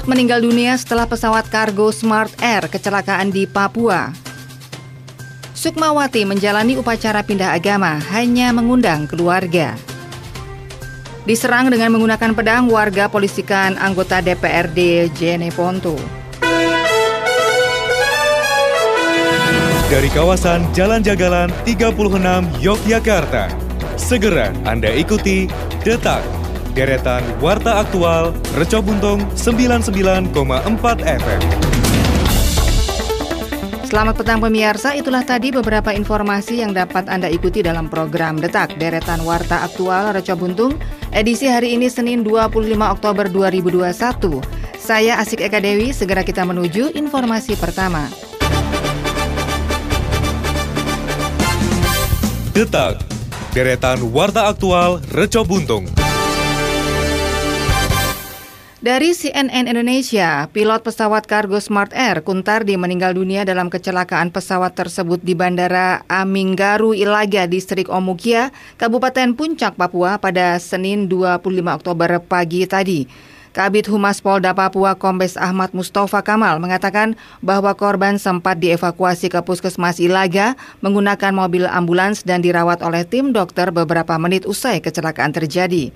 Pilot meninggal dunia setelah pesawat kargo Smart Air kecelakaan di Papua. Sukmawati menjalani upacara pindah agama hanya mengundang keluarga. Diserang dengan menggunakan pedang, warga polisikan anggota DPRD Jeneponto. Dari kawasan Jalan Jagalan 36 Yogyakarta, segera Anda ikuti Detak deretan Warta Aktual Reco Buntung 99,4 FM. Selamat petang pemirsa, itulah tadi beberapa informasi yang dapat Anda ikuti dalam program Detak Deretan Warta Aktual Reco Buntung edisi hari ini Senin 25 Oktober 2021. Saya Asik Eka Dewi, segera kita menuju informasi pertama. Detak Deretan Warta Aktual Reco Buntung. Dari CNN Indonesia, pilot pesawat kargo Smart Air Kuntardi meninggal dunia dalam kecelakaan pesawat tersebut di Bandara Aminggaru Ilaga, Distrik Omukia, Kabupaten Puncak, Papua pada Senin 25 Oktober pagi tadi. Kabit Humas Polda Papua Kombes Ahmad Mustafa Kamal mengatakan bahwa korban sempat dievakuasi ke Puskesmas Ilaga menggunakan mobil ambulans dan dirawat oleh tim dokter beberapa menit usai kecelakaan terjadi.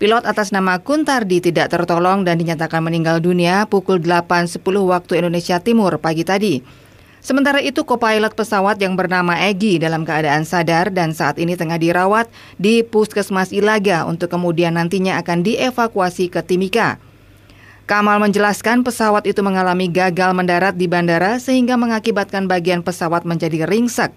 Pilot atas nama Kuntardi tidak tertolong dan dinyatakan meninggal dunia pukul 8.10 waktu Indonesia Timur pagi tadi. Sementara itu, kopilot pesawat yang bernama Egi dalam keadaan sadar dan saat ini tengah dirawat di Puskesmas Ilaga untuk kemudian nantinya akan dievakuasi ke Timika. Kamal menjelaskan pesawat itu mengalami gagal mendarat di bandara sehingga mengakibatkan bagian pesawat menjadi ringsek.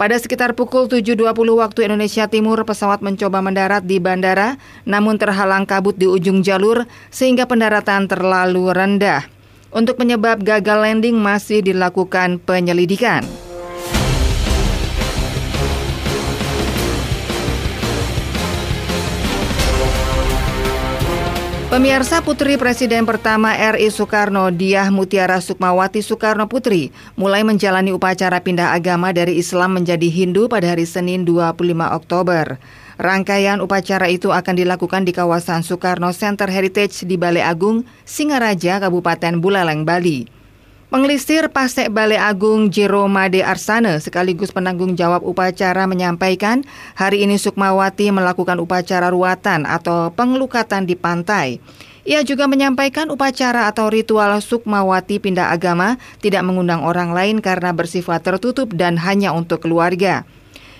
Pada sekitar pukul 7.20 waktu Indonesia Timur, pesawat mencoba mendarat di bandara, namun terhalang kabut di ujung jalur sehingga pendaratan terlalu rendah. Untuk penyebab gagal landing masih dilakukan penyelidikan. Pemirsa Putri Presiden pertama RI Soekarno, Diah Mutiara Sukmawati Soekarno Putri, mulai menjalani upacara pindah agama dari Islam menjadi Hindu pada hari Senin 25 Oktober. Rangkaian upacara itu akan dilakukan di kawasan Soekarno Center Heritage di Balai Agung, Singaraja, Kabupaten Buleleng, Bali. Pengelisir Pasek Balai Agung Jeromade Arsane sekaligus penanggung jawab upacara menyampaikan hari ini Sukmawati melakukan upacara ruatan atau pengelukatan di pantai. Ia juga menyampaikan upacara atau ritual Sukmawati pindah agama tidak mengundang orang lain karena bersifat tertutup dan hanya untuk keluarga.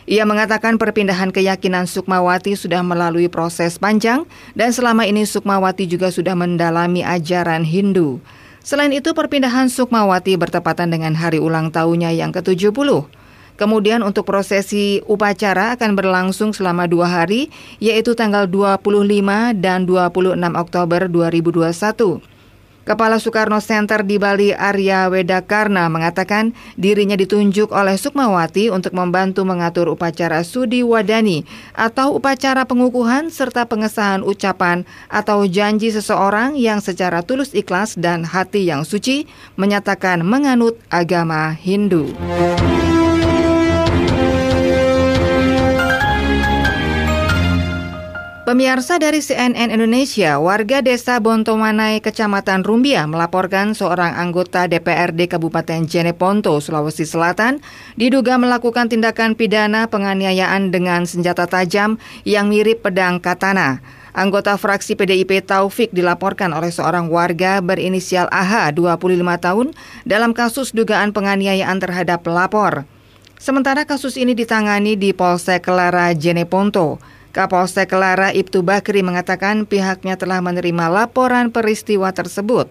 Ia mengatakan perpindahan keyakinan Sukmawati sudah melalui proses panjang dan selama ini Sukmawati juga sudah mendalami ajaran Hindu. Selain itu, perpindahan Sukmawati bertepatan dengan hari ulang tahunnya yang ke-70. Kemudian untuk prosesi upacara akan berlangsung selama dua hari, yaitu tanggal 25 dan 26 Oktober 2021. Kepala Soekarno Center di Bali Arya Wedakarna mengatakan dirinya ditunjuk oleh Sukmawati untuk membantu mengatur upacara Sudi Wadani atau upacara pengukuhan serta pengesahan ucapan atau janji seseorang yang secara tulus ikhlas dan hati yang suci menyatakan menganut agama Hindu. Pemirsa dari CNN Indonesia, warga desa Bontomanai, Kecamatan Rumbia melaporkan seorang anggota DPRD Kabupaten Jeneponto, Sulawesi Selatan, diduga melakukan tindakan pidana penganiayaan dengan senjata tajam yang mirip pedang katana. Anggota fraksi PDIP Taufik dilaporkan oleh seorang warga berinisial AH 25 tahun dalam kasus dugaan penganiayaan terhadap pelapor. Sementara kasus ini ditangani di Polsek Lara Jeneponto. Kapolsek Lara Ibtu Bakri mengatakan pihaknya telah menerima laporan peristiwa tersebut.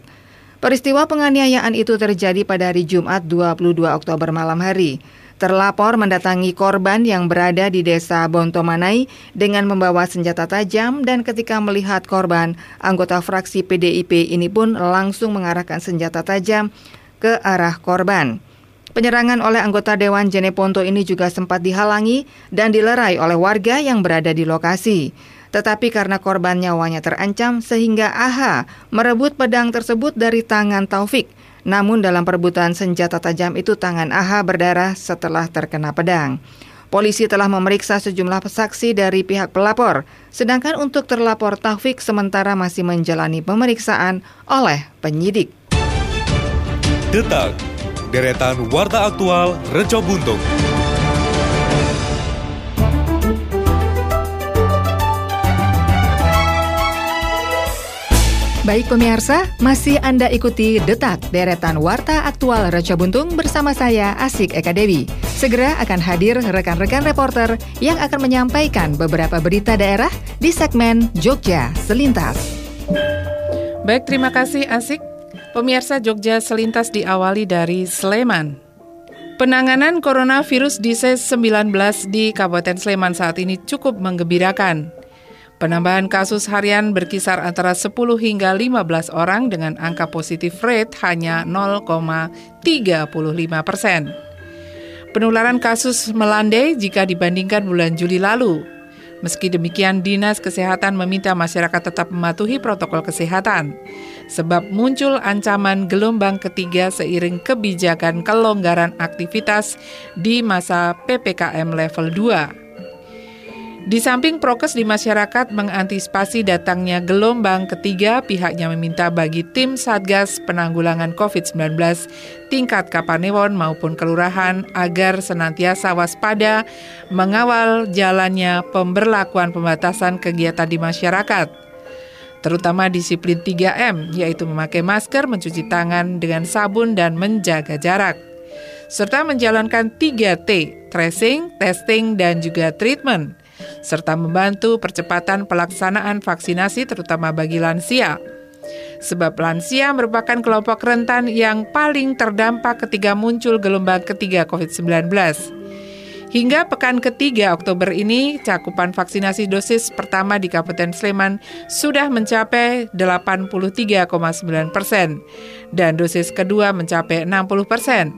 Peristiwa penganiayaan itu terjadi pada hari Jumat 22 Oktober malam hari. Terlapor mendatangi korban yang berada di desa Bontomanai dengan membawa senjata tajam dan ketika melihat korban, anggota fraksi PDIP ini pun langsung mengarahkan senjata tajam ke arah korban. Penyerangan oleh anggota Dewan Jeneponto ini juga sempat dihalangi dan dilerai oleh warga yang berada di lokasi. Tetapi karena korban nyawanya terancam sehingga AHA merebut pedang tersebut dari tangan Taufik. Namun dalam perebutan senjata tajam itu tangan AHA berdarah setelah terkena pedang. Polisi telah memeriksa sejumlah saksi dari pihak pelapor, sedangkan untuk terlapor Taufik sementara masih menjalani pemeriksaan oleh penyidik. Detak, deretan warta aktual Reco Buntung. Baik pemirsa, masih Anda ikuti Detak Deretan Warta Aktual Raja Buntung bersama saya Asik Eka Dewi. Segera akan hadir rekan-rekan reporter yang akan menyampaikan beberapa berita daerah di segmen Jogja Selintas. Baik, terima kasih Asik. Pemirsa Jogja Selintas diawali dari Sleman. Penanganan coronavirus disease-19 di Kabupaten Sleman saat ini cukup menggembirakan. Penambahan kasus harian berkisar antara 10 hingga 15 orang dengan angka positif rate hanya 0,35 persen. Penularan kasus melandai jika dibandingkan bulan Juli lalu. Meski demikian, Dinas Kesehatan meminta masyarakat tetap mematuhi protokol kesehatan, sebab muncul ancaman gelombang ketiga seiring kebijakan kelonggaran aktivitas di masa PPKM level 2. Di samping prokes di masyarakat mengantisipasi datangnya gelombang ketiga, pihaknya meminta bagi tim Satgas Penanggulangan COVID-19 tingkat Kapanewon maupun kelurahan agar senantiasa waspada mengawal jalannya pemberlakuan pembatasan kegiatan di masyarakat terutama disiplin 3M, yaitu memakai masker, mencuci tangan dengan sabun, dan menjaga jarak. Serta menjalankan 3T, tracing, testing, dan juga treatment serta membantu percepatan pelaksanaan vaksinasi terutama bagi lansia. Sebab lansia merupakan kelompok rentan yang paling terdampak ketika muncul gelombang ketiga COVID-19. Hingga pekan ketiga Oktober ini, cakupan vaksinasi dosis pertama di Kabupaten Sleman sudah mencapai 83,9 persen dan dosis kedua mencapai 60 persen.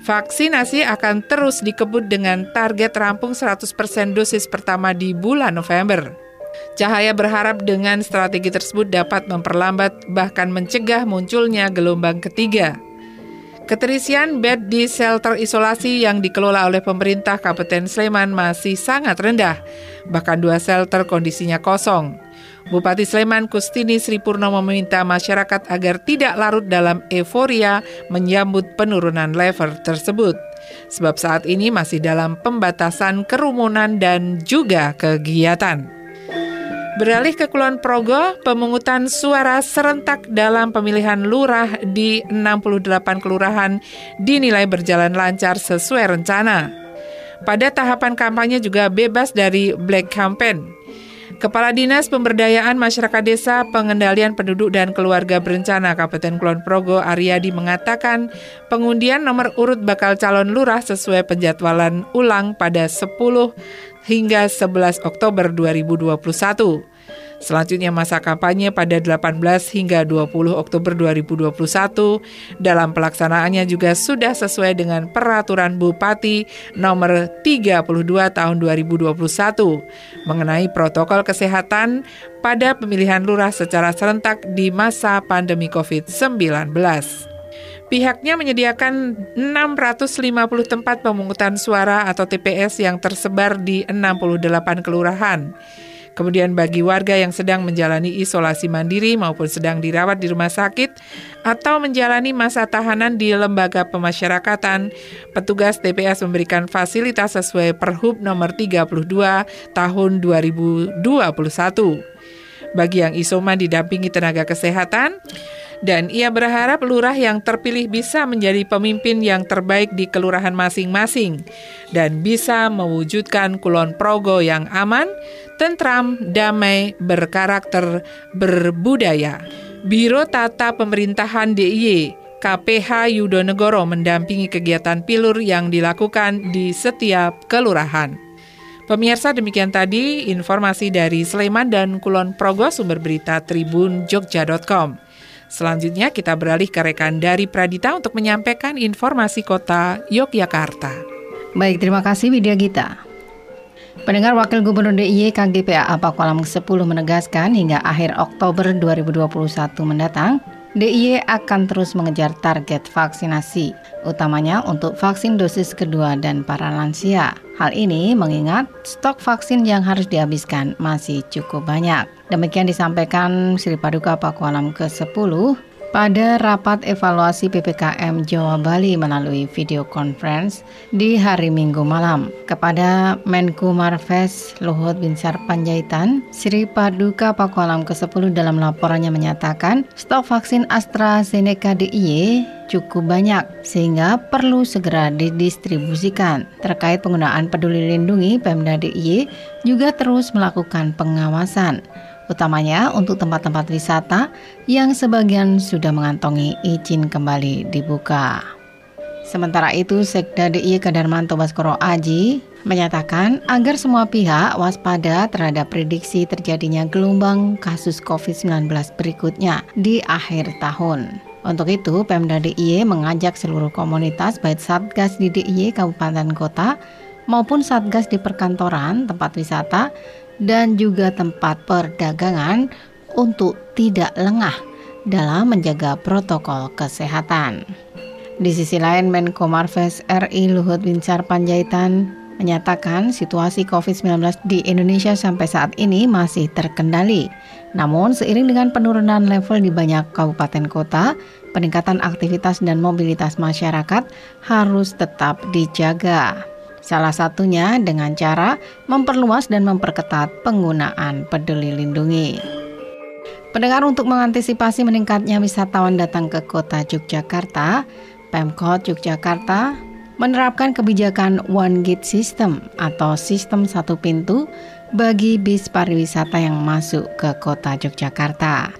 Vaksinasi akan terus dikebut dengan target rampung 100% dosis pertama di bulan November. Cahaya berharap dengan strategi tersebut dapat memperlambat bahkan mencegah munculnya gelombang ketiga. Keterisian bed di shelter isolasi yang dikelola oleh pemerintah Kabupaten Sleman masih sangat rendah, bahkan dua shelter kondisinya kosong. Bupati Sleman Kustini Sri Purnomo meminta masyarakat agar tidak larut dalam euforia menyambut penurunan level tersebut. Sebab saat ini masih dalam pembatasan kerumunan dan juga kegiatan. Beralih ke Kulon Progo, pemungutan suara serentak dalam pemilihan lurah di 68 kelurahan dinilai berjalan lancar sesuai rencana. Pada tahapan kampanye juga bebas dari black campaign. Kepala Dinas Pemberdayaan Masyarakat Desa Pengendalian Penduduk dan Keluarga Berencana Kabupaten Kulon Progo Aryadi mengatakan pengundian nomor urut bakal calon lurah sesuai penjadwalan ulang pada 10 hingga 11 Oktober 2021. Selanjutnya masa kampanye pada 18 hingga 20 Oktober 2021 dalam pelaksanaannya juga sudah sesuai dengan peraturan Bupati nomor 32 tahun 2021 mengenai protokol kesehatan pada pemilihan lurah secara serentak di masa pandemi COVID-19. Pihaknya menyediakan 650 tempat pemungutan suara atau TPS yang tersebar di 68 kelurahan. Kemudian bagi warga yang sedang menjalani isolasi mandiri maupun sedang dirawat di rumah sakit atau menjalani masa tahanan di lembaga pemasyarakatan, petugas TPS memberikan fasilitas sesuai Perhub nomor 32 tahun 2021. Bagi yang isoman didampingi tenaga kesehatan, dan ia berharap lurah yang terpilih bisa menjadi pemimpin yang terbaik di kelurahan masing-masing dan bisa mewujudkan Kulon Progo yang aman, tentram, damai, berkarakter, berbudaya. Biro Tata Pemerintahan DIY KPH Yudonegoro mendampingi kegiatan pilur yang dilakukan di setiap kelurahan. Pemirsa demikian tadi informasi dari Sleman dan Kulon Progo sumber berita Tribun Jogja.com. Selanjutnya kita beralih ke rekan dari Pradita untuk menyampaikan informasi kota Yogyakarta. Baik, terima kasih Widya Gita. Pendengar Wakil Gubernur DIY KGPA Pakualam 10 menegaskan hingga akhir Oktober 2021 mendatang, DIY akan terus mengejar target vaksinasi, utamanya untuk vaksin dosis kedua dan para lansia. Hal ini mengingat stok vaksin yang harus dihabiskan masih cukup banyak. Demikian disampaikan Sri Paduka Pakualam ke-10 pada rapat evaluasi PPKM Jawa Bali melalui video conference di hari Minggu malam. Kepada Menku Marves Luhut Binsar Panjaitan, Sri Paduka Pakualam ke-10 dalam laporannya menyatakan stok vaksin AstraZeneca DIY cukup banyak sehingga perlu segera didistribusikan. Terkait penggunaan peduli lindungi, Pemda DIY juga terus melakukan pengawasan utamanya untuk tempat-tempat wisata yang sebagian sudah mengantongi izin kembali dibuka. Sementara itu, Sekda DIY Kadarmanto Baskoro Aji menyatakan agar semua pihak waspada terhadap prediksi terjadinya gelombang kasus COVID-19 berikutnya di akhir tahun. Untuk itu, Pemda DIY mengajak seluruh komunitas baik Satgas di DIY Kabupaten Kota maupun Satgas di perkantoran, tempat wisata, dan juga tempat perdagangan untuk tidak lengah dalam menjaga protokol kesehatan. Di sisi lain, Menko Marves RI Luhut Binsar Panjaitan menyatakan situasi COVID-19 di Indonesia sampai saat ini masih terkendali. Namun, seiring dengan penurunan level di banyak kabupaten kota, peningkatan aktivitas dan mobilitas masyarakat harus tetap dijaga. Salah satunya dengan cara memperluas dan memperketat penggunaan peduli lindungi. Pendengar untuk mengantisipasi meningkatnya wisatawan datang ke kota Yogyakarta, Pemkot Yogyakarta menerapkan kebijakan One Gate System atau sistem satu pintu bagi bis pariwisata yang masuk ke kota Yogyakarta.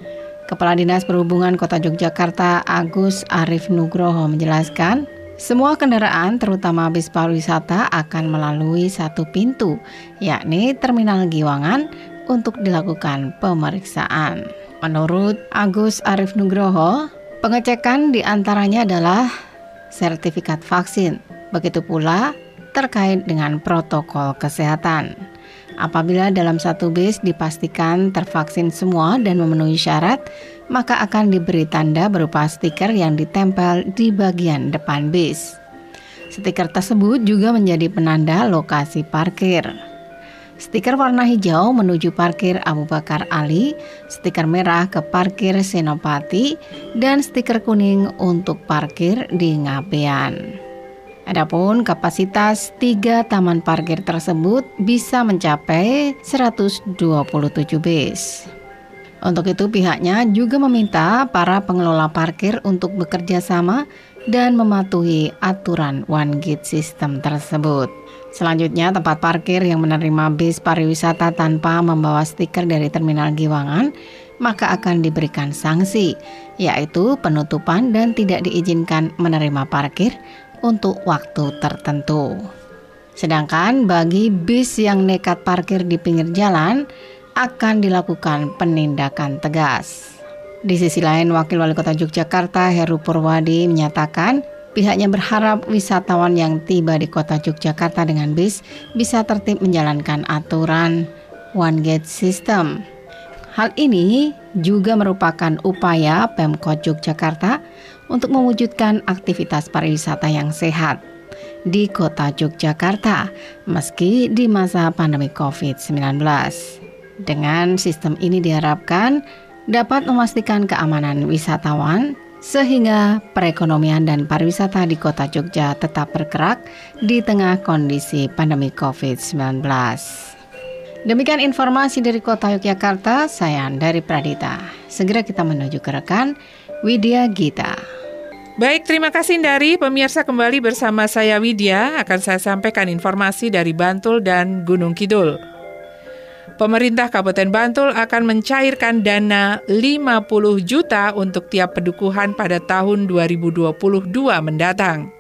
Kepala Dinas Perhubungan Kota Yogyakarta Agus Arif Nugroho menjelaskan, semua kendaraan, terutama bis pariwisata, akan melalui satu pintu, yakni Terminal Giwangan, untuk dilakukan pemeriksaan. Menurut Agus Arif Nugroho, pengecekan di antaranya adalah sertifikat vaksin, begitu pula terkait dengan protokol kesehatan. Apabila dalam satu bis dipastikan tervaksin semua dan memenuhi syarat, maka akan diberi tanda berupa stiker yang ditempel di bagian depan bis. Stiker tersebut juga menjadi penanda lokasi parkir. Stiker warna hijau menuju parkir Abu Bakar Ali, stiker merah ke parkir Senopati, dan stiker kuning untuk parkir di Ngabean. Adapun kapasitas tiga taman parkir tersebut bisa mencapai 127 bis. Untuk itu pihaknya juga meminta para pengelola parkir untuk bekerja sama dan mematuhi aturan One Gate System tersebut. Selanjutnya, tempat parkir yang menerima bis pariwisata tanpa membawa stiker dari Terminal Giwangan maka akan diberikan sanksi, yaitu penutupan dan tidak diizinkan menerima parkir untuk waktu tertentu. Sedangkan bagi bis yang nekat parkir di pinggir jalan, akan dilakukan penindakan tegas. Di sisi lain, Wakil Wali Kota Yogyakarta Heru Purwadi menyatakan pihaknya berharap wisatawan yang tiba di Kota Yogyakarta dengan bis bisa tertib menjalankan aturan One Gate System. Hal ini juga merupakan upaya Pemkot Yogyakarta untuk mewujudkan aktivitas pariwisata yang sehat di kota Yogyakarta meski di masa pandemi COVID-19. Dengan sistem ini diharapkan dapat memastikan keamanan wisatawan sehingga perekonomian dan pariwisata di kota Jogja tetap bergerak di tengah kondisi pandemi COVID-19. Demikian informasi dari kota Yogyakarta, saya dari Pradita. Segera kita menuju ke rekan Widya Gita. Baik, terima kasih dari pemirsa kembali bersama saya Widya akan saya sampaikan informasi dari Bantul dan Gunung Kidul pemerintah Kabupaten Bantul akan mencairkan dana 50 juta untuk tiap pedukuhan pada tahun 2022 mendatang.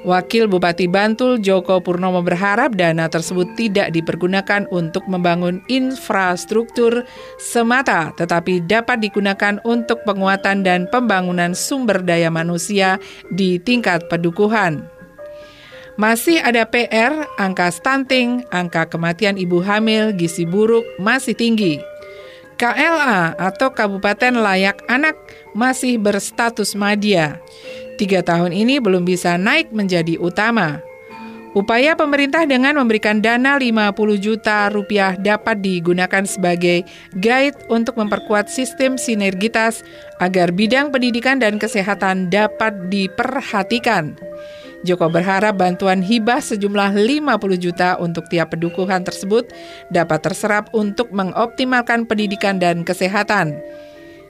Wakil Bupati Bantul Joko Purnomo berharap dana tersebut tidak dipergunakan untuk membangun infrastruktur semata, tetapi dapat digunakan untuk penguatan dan pembangunan sumber daya manusia di tingkat pedukuhan. Masih ada PR, angka stunting, angka kematian ibu hamil, gizi buruk masih tinggi. KLA atau Kabupaten Layak Anak masih berstatus madya. Tiga tahun ini belum bisa naik menjadi utama. Upaya pemerintah dengan memberikan dana 50 juta rupiah dapat digunakan sebagai guide untuk memperkuat sistem sinergitas agar bidang pendidikan dan kesehatan dapat diperhatikan. Joko berharap bantuan hibah sejumlah 50 juta untuk tiap pendukuhan tersebut dapat terserap untuk mengoptimalkan pendidikan dan kesehatan.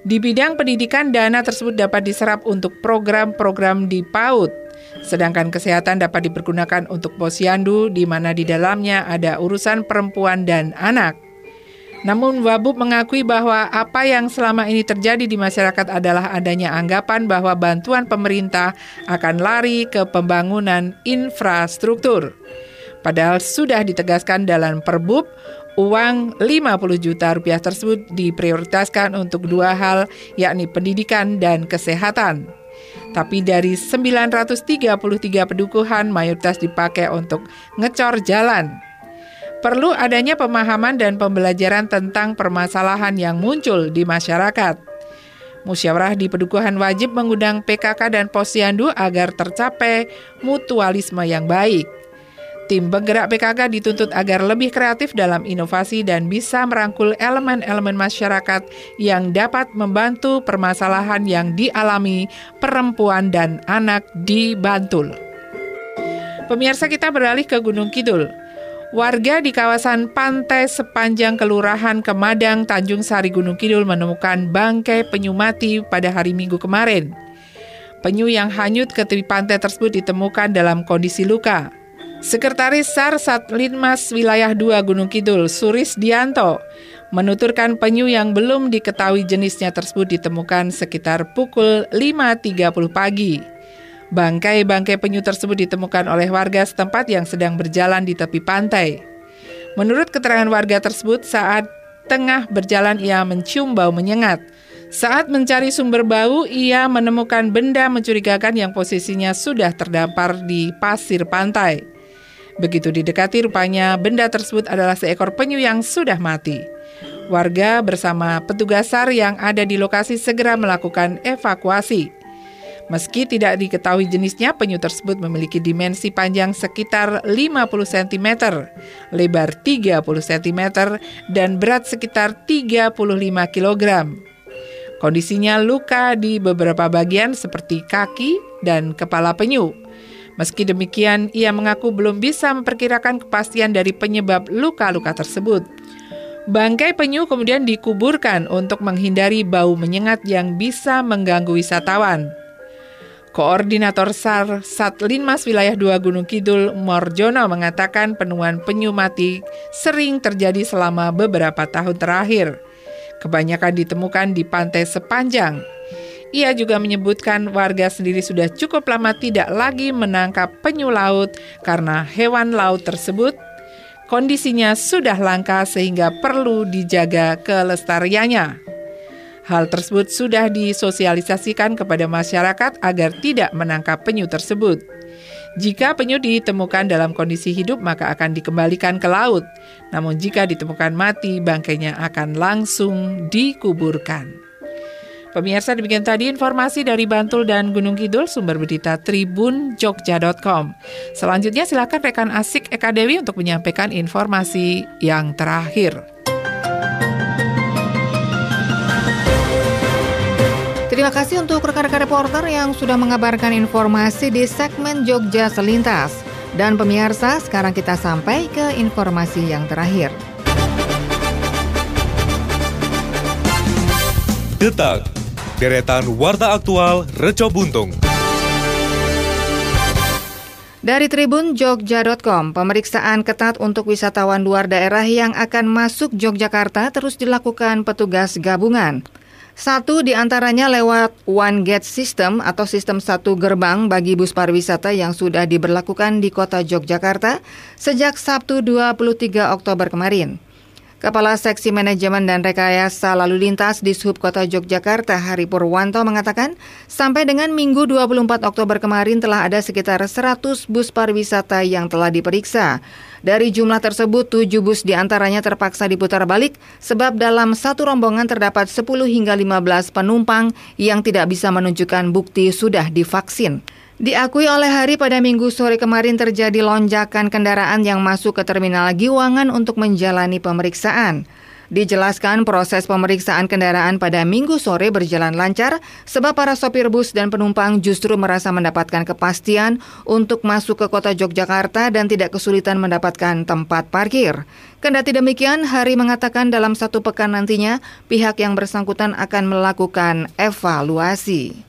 Di bidang pendidikan, dana tersebut dapat diserap untuk program-program di PAUD, Sedangkan kesehatan dapat dipergunakan untuk posyandu di mana di dalamnya ada urusan perempuan dan anak. Namun Wabub mengakui bahwa apa yang selama ini terjadi di masyarakat adalah adanya anggapan bahwa bantuan pemerintah akan lari ke pembangunan infrastruktur. Padahal sudah ditegaskan dalam Perbub, uang 50 juta rupiah tersebut diprioritaskan untuk dua hal, yakni pendidikan dan kesehatan. Tapi dari 933 pedukuhan mayoritas dipakai untuk ngecor jalan. Perlu adanya pemahaman dan pembelajaran tentang permasalahan yang muncul di masyarakat. Musyawarah di pedukuhan wajib mengundang PKK dan posyandu agar tercapai mutualisme yang baik. Tim penggerak PKK dituntut agar lebih kreatif dalam inovasi dan bisa merangkul elemen-elemen masyarakat yang dapat membantu permasalahan yang dialami perempuan dan anak di Bantul. Pemirsa kita beralih ke Gunung Kidul. Warga di kawasan pantai sepanjang Kelurahan Kemadang, Tanjung Sari, Gunung Kidul menemukan bangkai penyu mati pada hari Minggu kemarin. Penyu yang hanyut ke tepi pantai tersebut ditemukan dalam kondisi luka. Sekretaris SAR Satlinmas Wilayah 2 Gunung Kidul, Suris Dianto, menuturkan penyu yang belum diketahui jenisnya tersebut ditemukan sekitar pukul 5.30 pagi. Bangkai-bangkai penyu tersebut ditemukan oleh warga setempat yang sedang berjalan di tepi pantai. Menurut keterangan warga tersebut, saat tengah berjalan ia mencium bau menyengat. Saat mencari sumber bau, ia menemukan benda mencurigakan yang posisinya sudah terdampar di pasir pantai. Begitu didekati rupanya benda tersebut adalah seekor penyu yang sudah mati. Warga bersama petugas SAR yang ada di lokasi segera melakukan evakuasi. Meski tidak diketahui jenisnya, penyu tersebut memiliki dimensi panjang sekitar 50 cm, lebar 30 cm, dan berat sekitar 35 kg. Kondisinya luka di beberapa bagian seperti kaki dan kepala penyu. Meski demikian, ia mengaku belum bisa memperkirakan kepastian dari penyebab luka-luka tersebut. Bangkai penyu kemudian dikuburkan untuk menghindari bau menyengat yang bisa mengganggu wisatawan. Koordinator SAR Satlinmas Wilayah 2 Gunung Kidul Morjono mengatakan penemuan penyu mati sering terjadi selama beberapa tahun terakhir. Kebanyakan ditemukan di pantai sepanjang ia juga menyebutkan warga sendiri sudah cukup lama tidak lagi menangkap penyu laut karena hewan laut tersebut kondisinya sudah langka sehingga perlu dijaga kelestariannya. Hal tersebut sudah disosialisasikan kepada masyarakat agar tidak menangkap penyu tersebut. Jika penyu ditemukan dalam kondisi hidup, maka akan dikembalikan ke laut. Namun, jika ditemukan mati, bangkainya akan langsung dikuburkan. Pemirsa demikian tadi informasi dari Bantul dan Gunung Kidul sumber berita Tribun Jogja.com. Selanjutnya silakan rekan Asik Eka Dewi untuk menyampaikan informasi yang terakhir. Terima kasih untuk rekan-rekan reporter yang sudah mengabarkan informasi di segmen Jogja Selintas. Dan pemirsa, sekarang kita sampai ke informasi yang terakhir. Detak deretan Warta Aktual Reco Buntung. Dari Tribun Jogja.com, pemeriksaan ketat untuk wisatawan luar daerah yang akan masuk Yogyakarta terus dilakukan petugas gabungan. Satu di antaranya lewat One Gate System atau sistem satu gerbang bagi bus pariwisata yang sudah diberlakukan di kota Yogyakarta sejak Sabtu 23 Oktober kemarin. Kepala Seksi Manajemen dan Rekayasa Lalu Lintas di Sub Kota Yogyakarta, Hari Purwanto mengatakan, sampai dengan Minggu 24 Oktober kemarin telah ada sekitar 100 bus pariwisata yang telah diperiksa. Dari jumlah tersebut, 7 bus di antaranya terpaksa diputar balik sebab dalam satu rombongan terdapat 10 hingga 15 penumpang yang tidak bisa menunjukkan bukti sudah divaksin. Diakui oleh Hari pada minggu sore kemarin terjadi lonjakan kendaraan yang masuk ke terminal Giwangan untuk menjalani pemeriksaan. Dijelaskan proses pemeriksaan kendaraan pada minggu sore berjalan lancar sebab para sopir bus dan penumpang justru merasa mendapatkan kepastian untuk masuk ke kota Yogyakarta dan tidak kesulitan mendapatkan tempat parkir. Kendati demikian, Hari mengatakan dalam satu pekan nantinya pihak yang bersangkutan akan melakukan evaluasi.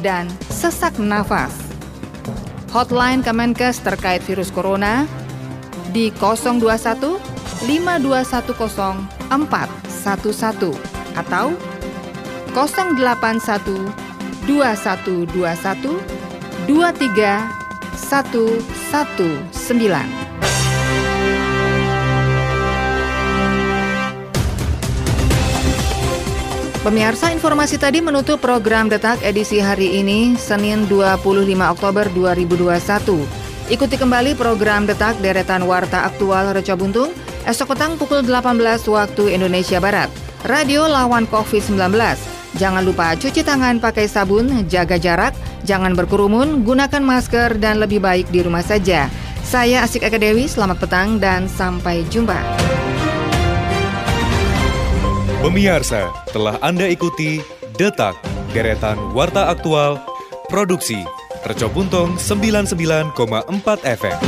dan sesak nafas. Hotline Kemenkes terkait virus corona di 021 5210 411 atau 081 2121 23119. Pemirsa informasi tadi menutup program Detak edisi hari ini, Senin 25 Oktober 2021. Ikuti kembali program Detak deretan Warta Aktual Reca Buntung, esok petang pukul 18 waktu Indonesia Barat. Radio lawan COVID-19. Jangan lupa cuci tangan pakai sabun, jaga jarak, jangan berkerumun, gunakan masker, dan lebih baik di rumah saja. Saya Asik Eka Dewi, selamat petang dan sampai jumpa. Pemirsa, telah Anda ikuti Detak, Deretan Warta Aktual, Produksi, Tercobuntung 99,4 FM.